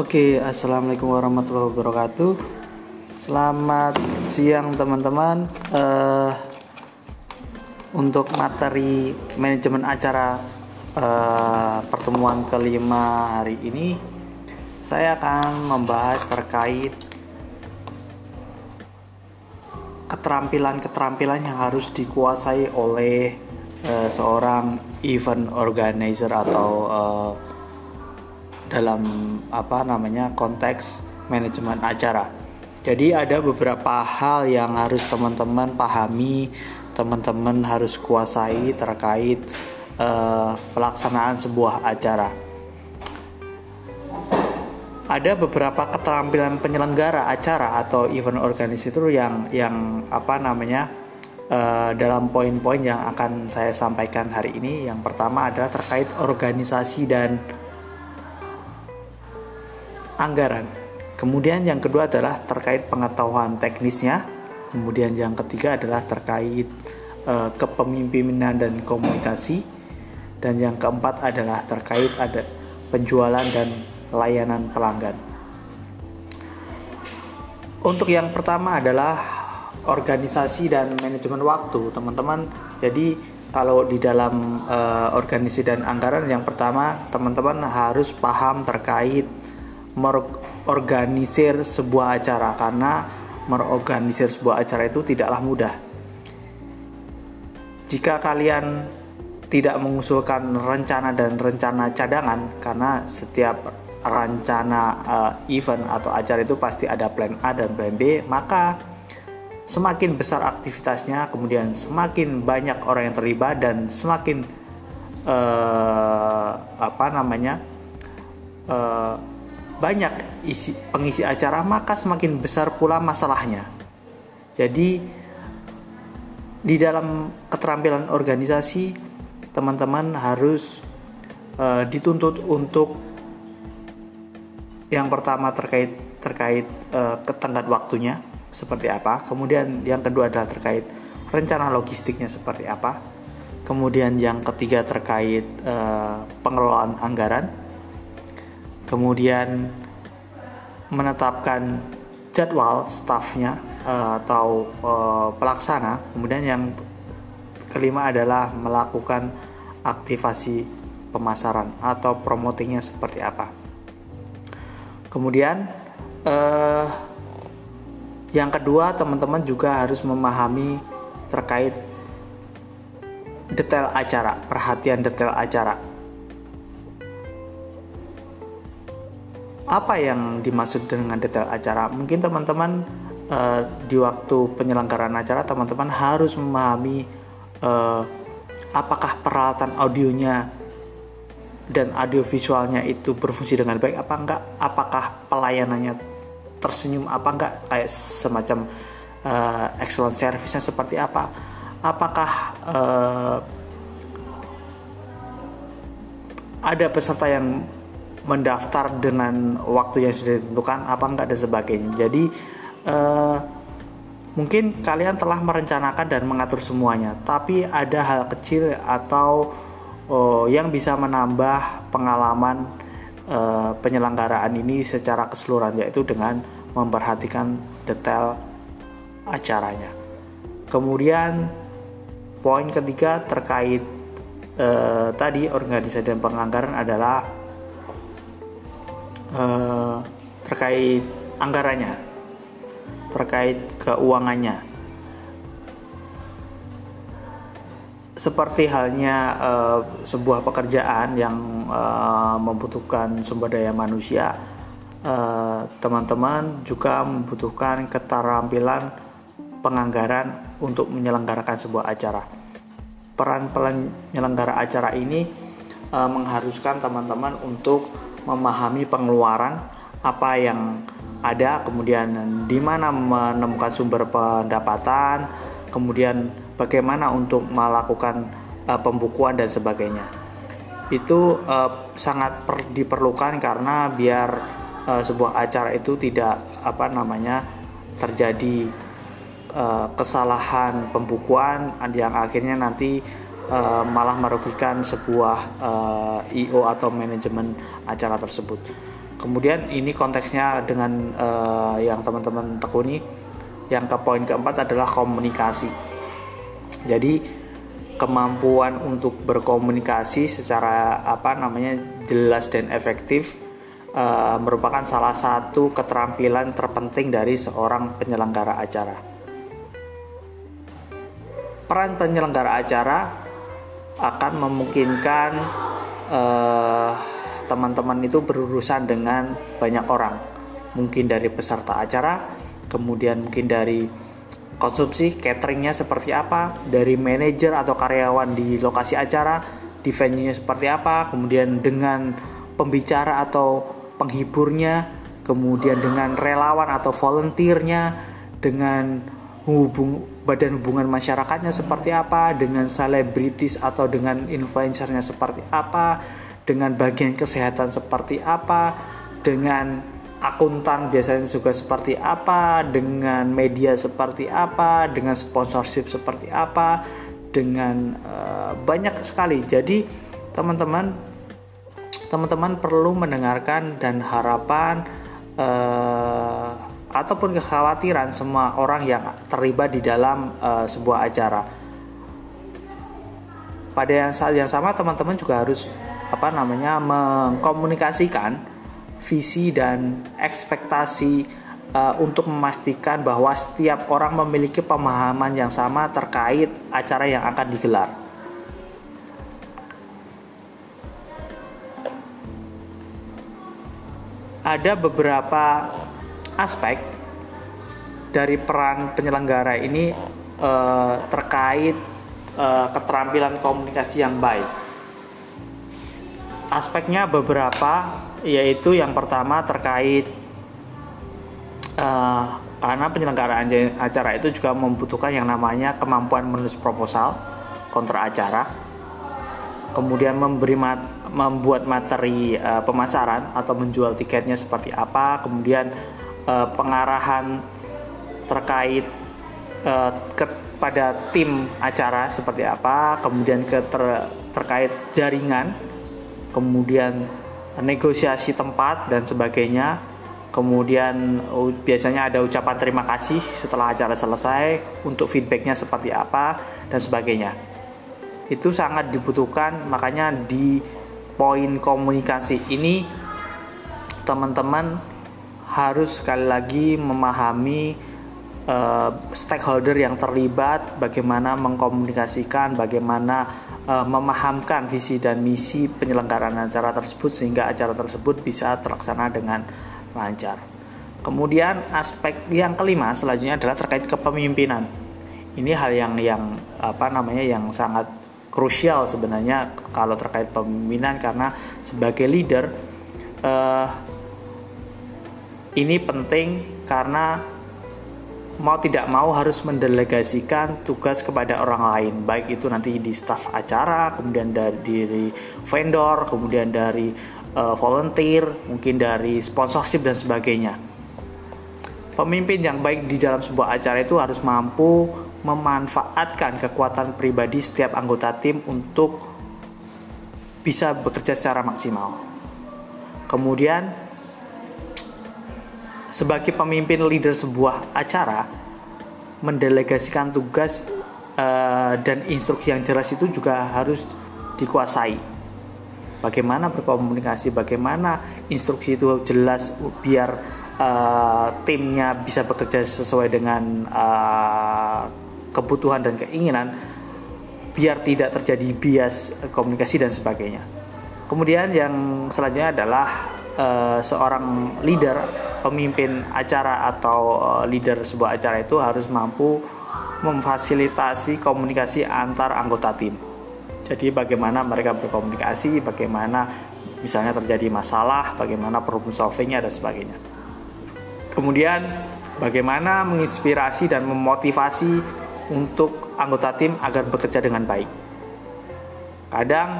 Oke, assalamualaikum warahmatullahi wabarakatuh. Selamat siang teman-teman. Uh, untuk materi manajemen acara uh, pertemuan kelima hari ini, saya akan membahas terkait keterampilan-keterampilan yang harus dikuasai oleh uh, seorang event organizer atau uh, dalam apa namanya konteks manajemen acara. Jadi ada beberapa hal yang harus teman-teman pahami, teman-teman harus kuasai terkait uh, pelaksanaan sebuah acara. Ada beberapa keterampilan penyelenggara acara atau event organizer yang yang apa namanya uh, dalam poin-poin yang akan saya sampaikan hari ini. Yang pertama adalah terkait organisasi dan anggaran. Kemudian yang kedua adalah terkait pengetahuan teknisnya. Kemudian yang ketiga adalah terkait uh, kepemimpinan dan komunikasi. Dan yang keempat adalah terkait ada penjualan dan layanan pelanggan. Untuk yang pertama adalah organisasi dan manajemen waktu, teman-teman. Jadi kalau di dalam uh, organisasi dan anggaran yang pertama teman-teman harus paham terkait mengorganisir sebuah acara karena mengorganisir sebuah acara itu tidaklah mudah. Jika kalian tidak mengusulkan rencana dan rencana cadangan karena setiap rencana uh, event atau acara itu pasti ada plan A dan plan B, maka semakin besar aktivitasnya, kemudian semakin banyak orang yang terlibat dan semakin uh, apa namanya uh, banyak isi pengisi acara maka semakin besar pula masalahnya. Jadi di dalam keterampilan organisasi teman-teman harus uh, dituntut untuk yang pertama terkait terkait uh, ketenggat waktunya seperti apa, kemudian yang kedua adalah terkait rencana logistiknya seperti apa, kemudian yang ketiga terkait uh, pengelolaan anggaran, kemudian menetapkan jadwal staffnya uh, atau uh, pelaksana. Kemudian yang kelima adalah melakukan aktivasi pemasaran atau promotingnya seperti apa. Kemudian uh, yang kedua teman-teman juga harus memahami terkait detail acara perhatian detail acara apa yang dimaksud dengan detail acara? Mungkin teman-teman uh, di waktu penyelenggaraan acara teman-teman harus memahami uh, apakah peralatan audionya dan audio visualnya itu berfungsi dengan baik apa enggak? Apakah pelayanannya tersenyum apa enggak? Kayak semacam uh, excellent service-nya seperti apa? Apakah uh, ada peserta yang mendaftar dengan waktu yang sudah ditentukan apa enggak dan sebagainya. Jadi uh, mungkin kalian telah merencanakan dan mengatur semuanya, tapi ada hal kecil atau uh, yang bisa menambah pengalaman uh, penyelenggaraan ini secara keseluruhan yaitu dengan memperhatikan detail acaranya. Kemudian poin ketiga terkait uh, tadi organisasi dan penganggaran adalah uh, terkait anggarannya, terkait keuangannya. Seperti halnya uh, sebuah pekerjaan yang uh, membutuhkan sumber daya manusia, teman-teman uh, juga membutuhkan keterampilan penganggaran untuk menyelenggarakan sebuah acara. Peran penyelenggara acara ini uh, mengharuskan teman-teman untuk memahami pengeluaran apa yang ada, kemudian di mana menemukan sumber pendapatan, kemudian bagaimana untuk melakukan uh, pembukuan dan sebagainya. Itu uh, sangat per, diperlukan karena biar uh, sebuah acara itu tidak apa namanya terjadi uh, kesalahan pembukuan yang akhirnya nanti uh, malah merugikan sebuah uh, eh, IO atau manajemen acara tersebut. Kemudian ini konteksnya dengan uh, yang teman-teman tekuni. Yang ke poin keempat adalah komunikasi. Jadi kemampuan untuk berkomunikasi secara apa namanya jelas dan efektif uh, merupakan salah satu keterampilan terpenting dari seorang penyelenggara acara. Peran penyelenggara acara akan memungkinkan uh, teman-teman itu berurusan dengan banyak orang. Mungkin dari peserta acara kemudian mungkin dari konsumsi cateringnya seperti apa dari manajer atau karyawan di lokasi acara di venue-nya seperti apa kemudian dengan pembicara atau penghiburnya kemudian dengan relawan atau volunteernya dengan hubung badan hubungan masyarakatnya seperti apa dengan selebritis atau dengan influencernya seperti apa dengan bagian kesehatan seperti apa, dengan akuntan biasanya juga seperti apa, dengan media seperti apa, dengan sponsorship seperti apa, dengan uh, banyak sekali. Jadi teman-teman teman-teman perlu mendengarkan dan harapan uh, ataupun kekhawatiran semua orang yang terlibat di dalam uh, sebuah acara. Pada yang saat yang sama teman-teman juga harus apa namanya mengkomunikasikan visi dan ekspektasi uh, untuk memastikan bahwa setiap orang memiliki pemahaman yang sama terkait acara yang akan digelar. Ada beberapa aspek dari peran penyelenggara ini uh, terkait uh, keterampilan komunikasi yang baik. Aspeknya beberapa yaitu yang pertama terkait uh, karena penyelenggaraan acara itu juga membutuhkan yang namanya kemampuan menulis proposal kontra acara kemudian memberi mat, membuat materi uh, pemasaran atau menjual tiketnya seperti apa kemudian uh, pengarahan terkait uh, kepada tim acara seperti apa kemudian ke ter, terkait jaringan kemudian negosiasi tempat dan sebagainya. Kemudian biasanya ada ucapan terima kasih setelah acara selesai untuk feedbacknya seperti apa dan sebagainya. Itu sangat dibutuhkan makanya di poin komunikasi ini teman-teman harus sekali lagi memahami uh, stakeholder yang terlibat, bagaimana mengkomunikasikan, bagaimana uh, memahamkan visi dan misi penyelenggaraan acara tersebut sehingga acara tersebut bisa terlaksana dengan lancar. Kemudian aspek yang kelima selanjutnya adalah terkait kepemimpinan. Ini hal yang yang apa namanya yang sangat krusial sebenarnya kalau terkait pemimpinan karena sebagai leader uh, ini penting karena mau tidak mau harus mendelegasikan tugas kepada orang lain. Baik itu nanti di staf acara kemudian dari vendor kemudian dari uh, volunteer mungkin dari sponsorship dan sebagainya. Pemimpin yang baik di dalam sebuah acara itu harus mampu memanfaatkan kekuatan pribadi setiap anggota tim untuk bisa bekerja secara maksimal. Kemudian sebagai pemimpin leader sebuah acara mendelegasikan tugas uh, dan instruksi yang jelas itu juga harus dikuasai. Bagaimana berkomunikasi, bagaimana instruksi itu jelas biar uh, timnya bisa bekerja sesuai dengan uh, kebutuhan dan keinginan, biar tidak terjadi bias komunikasi dan sebagainya. Kemudian yang selanjutnya adalah uh, seorang leader pemimpin acara atau eh, leader sebuah acara itu harus mampu memfasilitasi komunikasi antar anggota tim. Jadi bagaimana mereka berkomunikasi, bagaimana misalnya terjadi masalah, bagaimana problem solvingnya dan sebagainya. Kemudian bagaimana menginspirasi dan memotivasi untuk anggota tim agar bekerja dengan baik. Kadang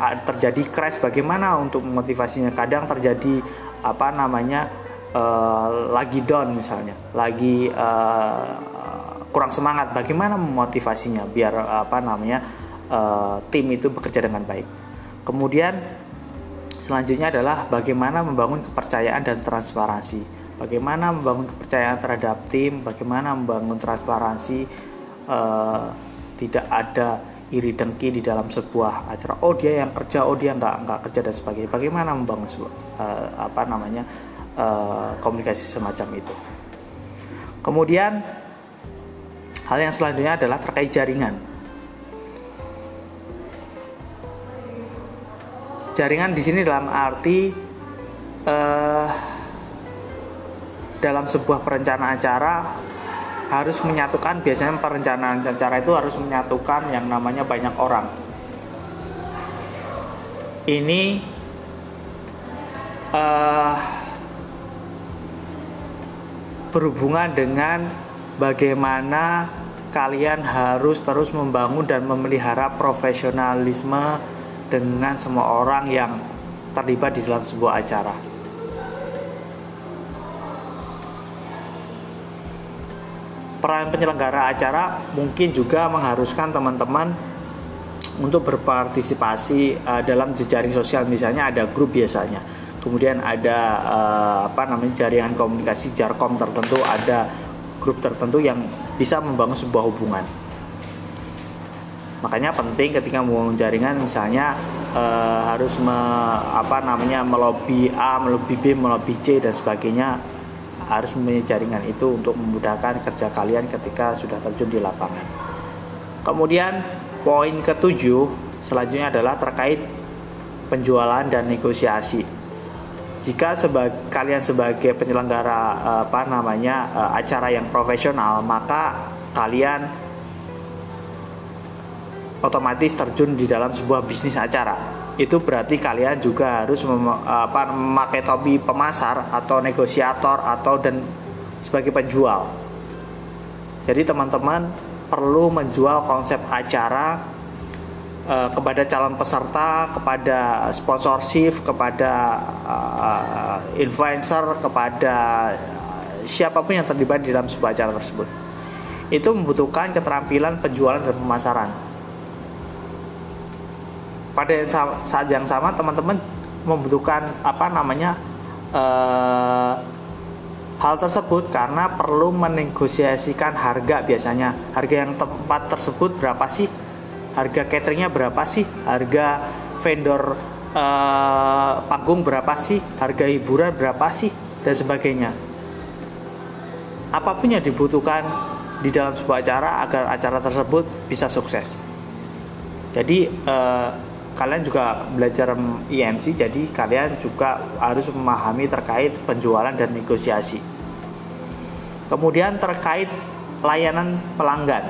terjadi crash bagaimana untuk memotivasinya kadang terjadi apa namanya uh, lagi down misalnya, lagi uh, kurang semangat, bagaimana memotivasinya biar apa namanya uh, tim itu bekerja dengan baik. Kemudian Selanjutnya adalah bagaimana membangun kepercayaan dan transparansi. Bagaimana membangun kepercayaan terhadap tim, bagaimana membangun transparansi, uh, tidak ada iri dengki di dalam sebuah acara. Oh dia yang kerja, oh dia nggak nggak kerja dan sebagainya. Bagaimana membangun sebuah uh, apa namanya uh, komunikasi semacam itu. Kemudian hal yang selanjutnya adalah terkait jaringan. jaringan di sini dalam arti uh, dalam sebuah perencanaan acara harus menyatukan biasanya perencanaan acara itu harus menyatukan yang namanya banyak orang ini uh, berhubungan dengan bagaimana kalian harus terus membangun dan memelihara profesionalisme dengan semua orang yang terlibat di dalam sebuah acara. Peran penyelenggara acara mungkin juga mengharuskan teman-teman untuk berpartisipasi uh, dalam jejaring sosial. Misalnya ada grup biasanya. Kemudian ada uh, apa namanya jaringan komunikasi jarkom tertentu. Ada grup tertentu yang bisa membangun sebuah hubungan. Makanya penting ketika membangun jaringan misalnya e, harus me, apa namanya melobi A, melobi B, melobi C dan sebagainya harus mempunyai jaringan itu untuk memudahkan kerja kalian ketika sudah terjun di lapangan. Kemudian poin ketujuh selanjutnya adalah terkait penjualan dan negosiasi. Jika sebagai kalian sebagai penyelenggara apa namanya eh, acara yang profesional, maka kalian otomatis terjun di dalam sebuah bisnis acara itu berarti kalian juga harus mem apa, memakai topi pemasar atau negosiator atau dan sebagai penjual jadi teman-teman perlu menjual konsep acara uh, kepada calon peserta, kepada sponsorship, kepada uh, influencer, kepada siapa pun yang terlibat di dalam sebuah acara tersebut. Itu membutuhkan keterampilan penjualan dan pemasaran pada saat yang sama teman-teman membutuhkan apa namanya uh, hal tersebut karena perlu menegosiasikan harga biasanya. Harga yang tempat tersebut berapa sih? Harga cateringnya berapa sih? Harga vendor uh, panggung berapa sih? Harga hiburan berapa sih? Dan sebagainya. Apa pun yang dibutuhkan di dalam sebuah acara agar acara tersebut bisa sukses. Jadi uh, kalian juga belajar IMC jadi kalian juga harus memahami terkait penjualan dan negosiasi. Kemudian terkait layanan pelanggan.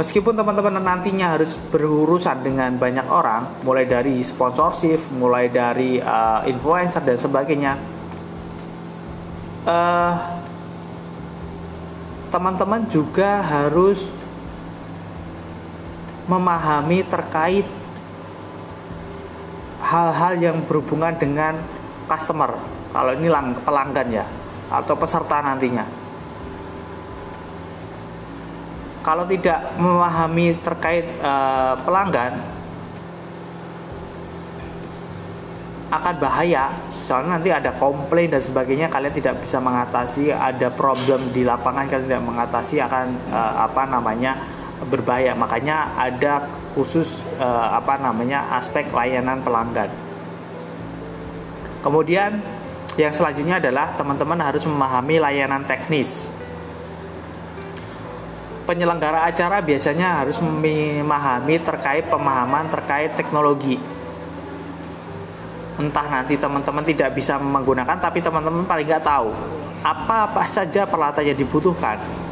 Meskipun teman-teman nantinya harus berurusan dengan banyak orang mulai dari sponsorship mulai dari uh, influencer dan sebagainya uh, teman-teman juga harus memahami terkait hal-hal yang berhubungan dengan customer. Kalau ini pelanggan ya atau peserta nantinya. Kalau tidak memahami terkait uh, pelanggan akan bahaya. Soalnya nanti ada komplain dan sebagainya kalian tidak bisa mengatasi. Ada problem di lapangan kalian tidak mengatasi akan uh, apa namanya berbahaya. Makanya ada khusus eh, apa namanya aspek layanan pelanggan. Kemudian yang selanjutnya adalah teman-teman harus memahami layanan teknis. Penyelenggara acara biasanya harus memahami terkait pemahaman terkait teknologi. Entah nanti teman-teman tidak bisa menggunakan tapi teman-teman paling nggak tahu. Apa apa saja peralatan yang dibutuhkan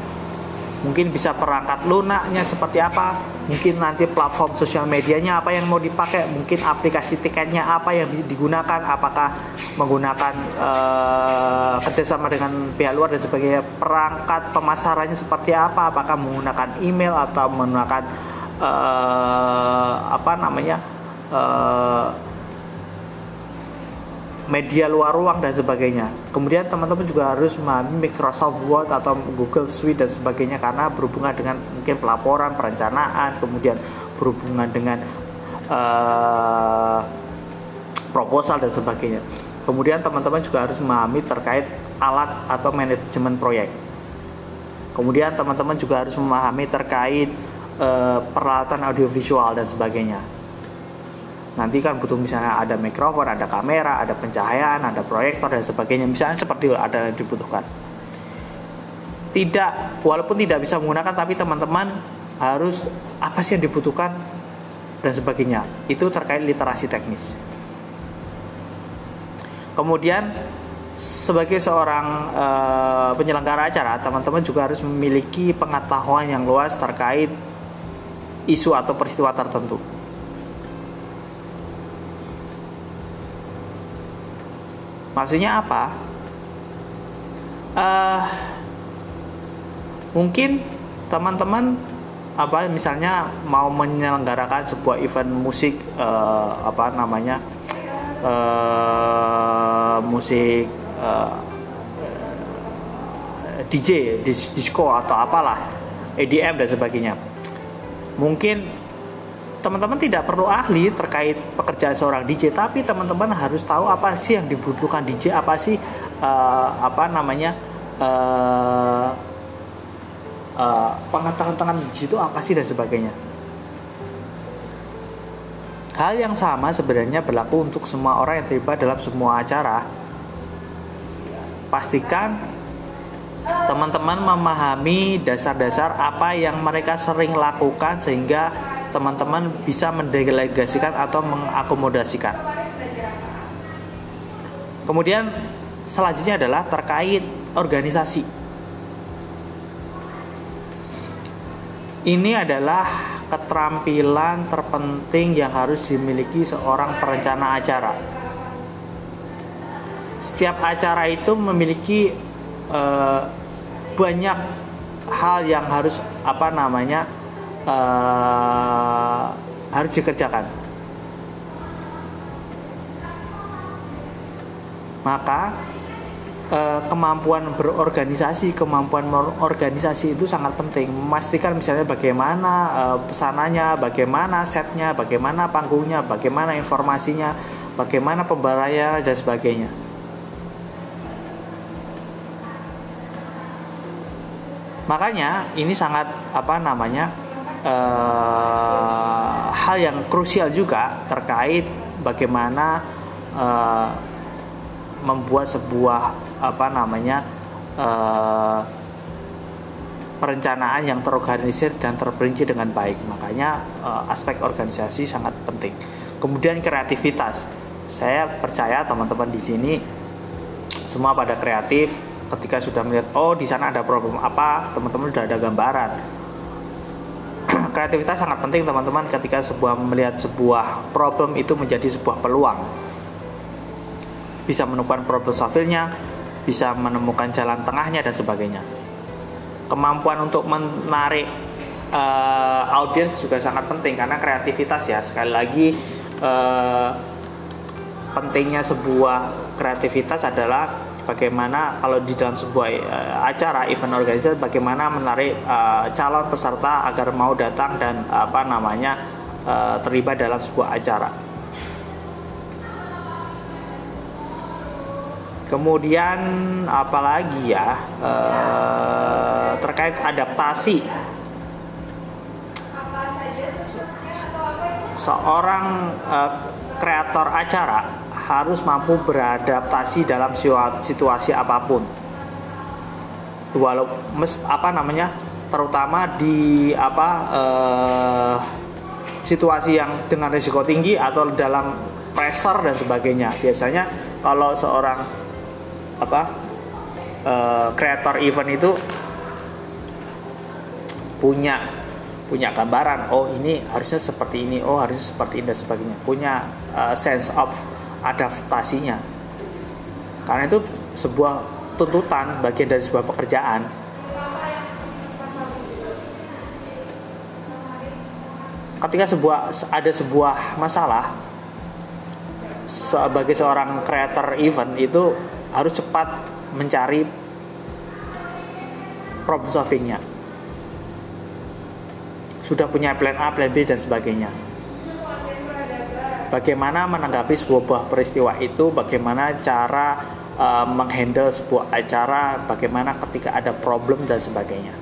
mungkin bisa perangkat lunaknya seperti apa mungkin nanti platform sosial medianya apa yang mau dipakai mungkin aplikasi tiketnya apa yang digunakan apakah menggunakan uh, kerjasama dengan pihak luar dan sebagainya. Perangkat pemasarannya seperti apa apakah menggunakan email atau menggunakan uh, apa namanya uh, media luar ruang dan sebagainya. Kemudian teman-teman juga harus memahami Microsoft Word atau Google Suite dan sebagainya karena berhubungan dengan mungkin pelaporan, perencanaan, kemudian berhubungan dengan uh, proposal dan sebagainya. Kemudian teman-teman juga harus memahami terkait alat atau manajemen proyek. Kemudian teman-teman juga harus memahami terkait uh, peralatan audiovisual dan sebagainya. Nanti kan butuh misalnya ada mikrofon, ada kamera, ada pencahayaan, ada proyektor dan sebagainya. Misalnya seperti ada yang dibutuhkan. Tidak, walaupun tidak bisa menggunakan, tapi teman-teman harus apa sih yang dibutuhkan dan sebagainya. Itu terkait literasi teknis. Kemudian sebagai seorang uh, penyelenggara acara, teman-teman juga harus memiliki pengetahuan yang luas terkait isu atau peristiwa tertentu. Maksudnya apa? Uh, mungkin teman-teman apa misalnya mau menyelenggarakan sebuah event musik uh, apa namanya uh, musik uh, DJ, disco atau apalah, EDM dan sebagainya. Mungkin teman-teman tidak perlu ahli terkait pekerjaan seorang DJ, tapi teman-teman harus tahu apa sih yang dibutuhkan DJ, apa sih uh, apa namanya uh, uh, pengetahuan tentang DJ itu apa sih dan sebagainya. Hal yang sama sebenarnya berlaku untuk semua orang yang terlibat dalam semua acara. Pastikan teman-teman memahami dasar-dasar apa yang mereka sering lakukan sehingga teman-teman bisa mendelegasikan atau mengakomodasikan. Kemudian selanjutnya adalah terkait organisasi. Ini adalah keterampilan terpenting yang harus dimiliki seorang perencana acara. Setiap acara itu memiliki uh, banyak hal yang harus apa namanya uh, harus dikerjakan. Maka Eh, kemampuan berorganisasi, kemampuan organisasi itu sangat penting. Memastikan misalnya bagaimana uh, pesanannya, bagaimana setnya, bagaimana panggungnya, bagaimana informasinya, bagaimana pembayaran dan sebagainya. Makanya ini sangat apa namanya uh, hal yang krusial juga terkait bagaimana uh, membuat sebuah apa namanya uh, perencanaan yang terorganisir dan terperinci dengan baik. Makanya uh, aspek organisasi sangat penting. Kemudian kreativitas. Saya percaya teman-teman di sini semua pada kreatif. Ketika sudah melihat oh di sana ada problem apa, teman-teman sudah ada gambaran. Kreativitas sangat penting teman-teman ketika sebuah melihat sebuah problem itu menjadi sebuah peluang bisa menemukan problem solvingnya, bisa menemukan jalan tengahnya dan sebagainya. Kemampuan untuk menarik uh, audiens juga sangat penting karena kreativitas ya sekali lagi uh, pentingnya sebuah kreativitas adalah bagaimana kalau di dalam sebuah uh, acara event organisasi bagaimana menarik uh, calon peserta agar mau datang dan apa namanya uh, terlibat dalam sebuah acara. Kemudian apalagi ya e, terkait adaptasi. Seorang kreator acara harus mampu beradaptasi dalam situasi apa pun. Walau mes, apa namanya terutama di apa e, situasi yang dengan risiko tinggi atau dalam pressure dan sebagainya. Biasanya kalau seorang apa kreator uh, event itu punya punya gambaran oh ini harusnya seperti ini oh harusnya seperti ini dan sebagainya punya uh, sense of adaptasinya. Karena itu sebuah tuntutan bagian dari sebuah pekerjaan. Ketika sebuah ada sebuah masalah sebagai seorang creator event itu harus cepat mencari problem solvingnya. Sudah punya plan A, plan B dan sebagainya bagaimana menanggapi sebuah peristiwa itu, bagaimana cara uh, menghandle sebuah acara, bagaimana ketika ada problem dan sebagainya.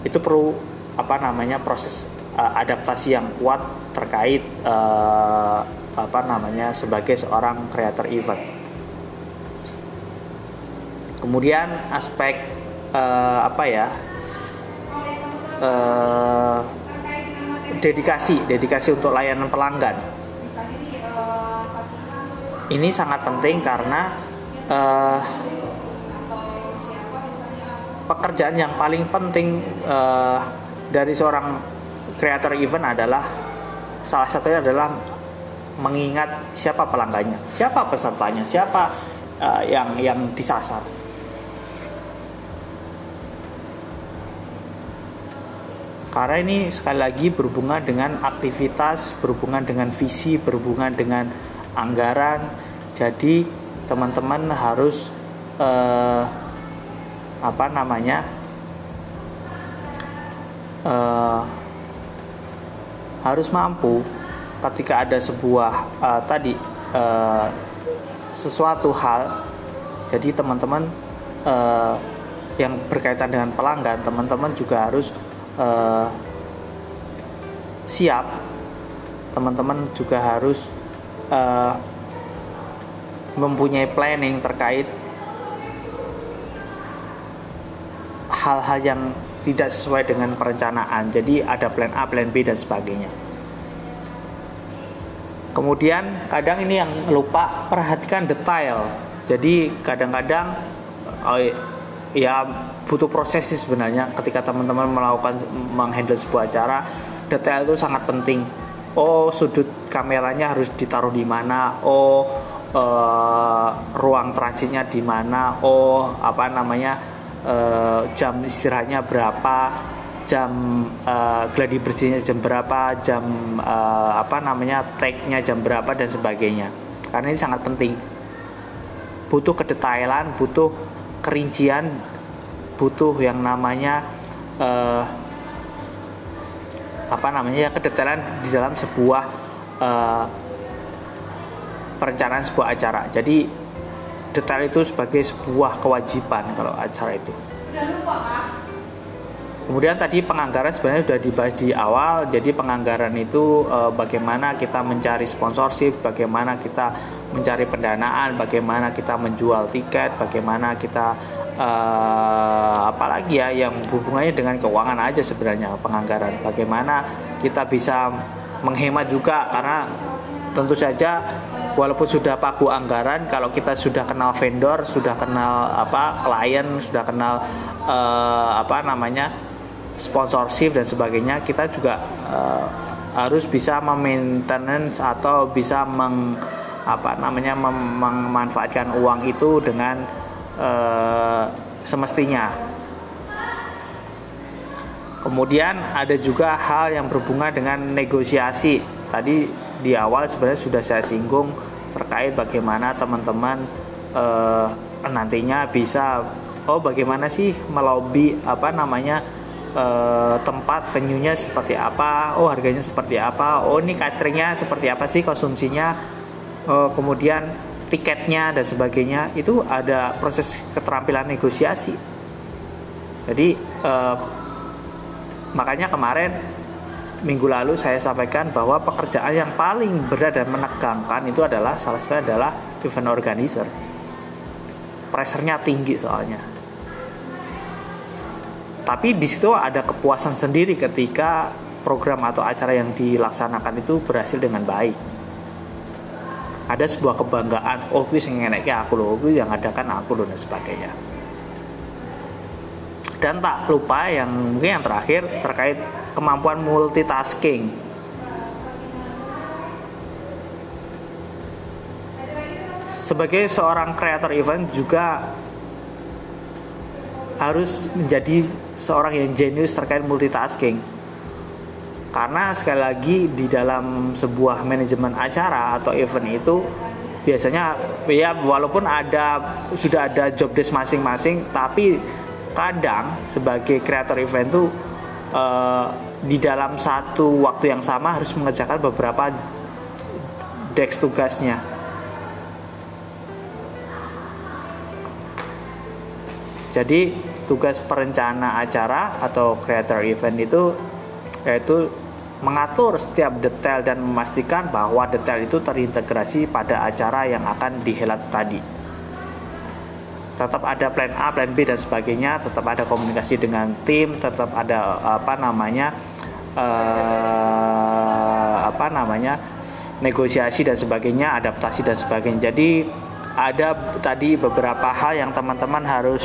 Itu perlu apa namanya proses uh, adaptasi yang kuat terkait uh, apa namanya sebagai seorang creator event. Kemudian aspek uh, apa ya? Uh, dedikasi, dedikasi untuk layanan pelanggan. Ini sangat penting karena uh, pekerjaan yang paling penting uh, dari seorang creator event adalah salah satunya adalah mengingat siapa pelanggannya, siapa pesertanya, siapa uh, yang yang disasar. Karena ini sekali lagi berhubungan dengan aktivitas, berhubungan dengan visi, berhubungan dengan anggaran. Jadi teman-teman harus uh, apa namanya uh, harus mampu ketika ada sebuah uh, tadi uh, sesuatu hal jadi teman-teman uh, yang berkaitan dengan pelanggan teman-teman juga harus uh, siap teman-teman juga harus uh, mempunyai planning terkait hal-hal yang tidak sesuai dengan perencanaan. Jadi ada plan A, plan B dan sebagainya. Kemudian kadang ini yang lupa perhatikan detail. Jadi kadang-kadang oh, ya butuh proses sih sebenarnya ketika teman-teman melakukan menghandle sebuah acara detail itu sangat penting. Oh sudut kameranya harus ditaruh di mana oh uh, ruang transitnya di mana oh apa namanya uh, jam istirahatnya berapa jam uh, gladi bersihnya jam berapa jam uh, apa namanya take-nya jam berapa dan sebagainya. Karena ini sangat penting. Butuh kedetailan butuh kerincian butuh yang namanya uh, apa namanya ya kedetailan di dalam sebuah uh, perencanaan sebuah acara. Jadi detail itu sebagai sebuah kewajiban kalau acara itu. Kemudian tadi penganggaran sebenarnya sudah dibahas di awal. Jadi penganggaran itu e, bagaimana kita mencari sponsorship, bagaimana kita mencari pendanaan, bagaimana kita menjual tiket, bagaimana kita uh, apalagi ya yang hubungannya dengan keuangan aja sebenarnya penganggaran bagaimana kita bisa menghemat juga karena tentu saja walaupun sudah pagu anggaran kalau kita sudah kenal vendor sudah kenal apa klien sudah kenal uh, apa namanya sponsorship dan sebagainya kita juga uh, harus bisa memaintenance atau bisa meng apa namanya mem memanfaatkan uang itu dengan uh, semestinya. Kemudian ada juga hal yang berhubungan dengan negosiasi. Tadi di awal sebenarnya sudah saya singgung terkait bagaimana teman-teman uh, nantinya bisa oh bagaimana sih melobi apa namanya uh, tempat venue-nya seperti apa, oh harganya seperti apa, oh ini cateringnya seperti apa sih konsumsinya, uh, kemudian tiketnya dan sebagainya itu ada proses keterampilan negosiasi. Jadi eh, makanya kemarin minggu lalu saya sampaikan bahwa pekerjaan yang paling berat dan menegangkan itu adalah salah satunya adalah event organizer. Pressernya tinggi soalnya. Tapi di situ ada kepuasan sendiri ketika program atau acara yang dilaksanakan itu berhasil dengan baik. Ada sebuah kebanggaan oh kuwi sing eneknya aku loh kuwi yang ada kan aku loh dan sebagainya. Dan tak lupa yang mungkin yang terakhir terkait kemampuan multitasking. Sebagai seorang kreator event juga harus menjadi seorang yang jenius terkait multitasking karena sekali lagi di dalam sebuah manajemen acara atau event itu biasanya ya walaupun ada sudah ada job desk masing-masing tapi kadang sebagai kreator event itu uh, di dalam satu waktu yang sama harus mengerjakan beberapa desk tugasnya. Jadi tugas perencana acara atau creator event itu yaitu mengatur setiap detail dan memastikan bahwa detail itu terintegrasi pada acara yang akan dihelat tadi. Tetap ada plan A, plan B dan sebagainya, tetap ada komunikasi dengan tim, tetap ada apa namanya uh, apa namanya negosiasi dan sebagainya, adaptasi dan sebagainya. Jadi ada tadi beberapa hal yang teman-teman harus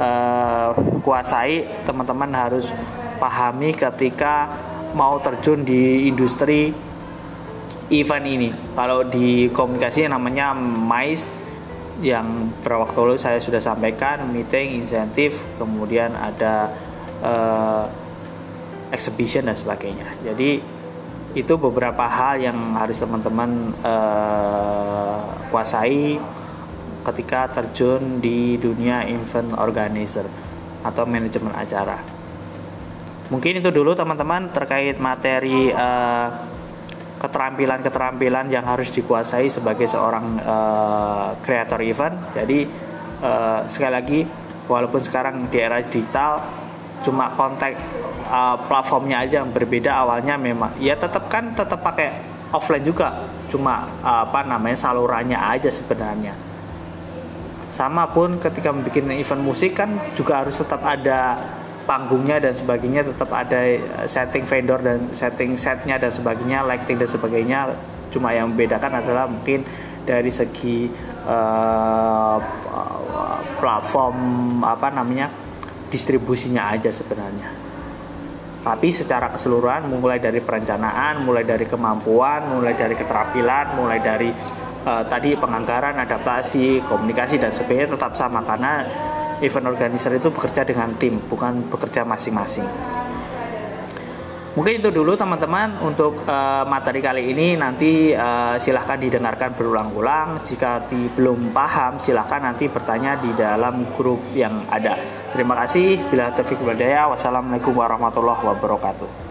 uh, kuasai, teman-teman harus pahami ketika mau terjun di industri event ini. Kalau di komunikasi namanya MICE yang beberapa waktu lalu saya sudah sampaikan meeting, insentif, kemudian ada uh, exhibition dan sebagainya. Jadi itu beberapa hal yang harus teman-teman uh, kuasai ketika terjun di dunia event organizer atau manajemen acara. Mungkin itu dulu teman-teman terkait materi keterampilan-keterampilan uh, yang harus dikuasai sebagai seorang kreator uh, event. Jadi uh, sekali lagi walaupun sekarang di era digital cuma kontak uh, platformnya aja yang berbeda awalnya memang ya tetap kan tetap pakai offline juga cuma uh, apa namanya salurannya aja sebenarnya sama pun ketika membuat event musik kan juga harus tetap ada panggungnya dan sebagainya tetap ada eh, setting vendor dan setting setnya dan sebagainya lighting dan sebagainya. Cuma yang membedakan adalah mungkin dari segi uh, platform apa namanya distribusinya aja sebenarnya. Tapi secara keseluruhan mulai dari perencanaan mulai dari kemampuan mulai dari keterampilan mulai dari uh, tadi penganggaran adaptasi komunikasi dan sebagainya tetap sama karena event organizer itu bekerja dengan tim, bukan bekerja masing-masing. Mungkin itu dulu teman-teman untuk uh, materi kali ini nanti uh, silahkan didengarkan berulang-ulang. Jika di, belum paham silahkan nanti bertanya di dalam grup yang ada. Terima kasih. Bila taufiq Wassalamualaikum warahmatullahi wabarakatuh.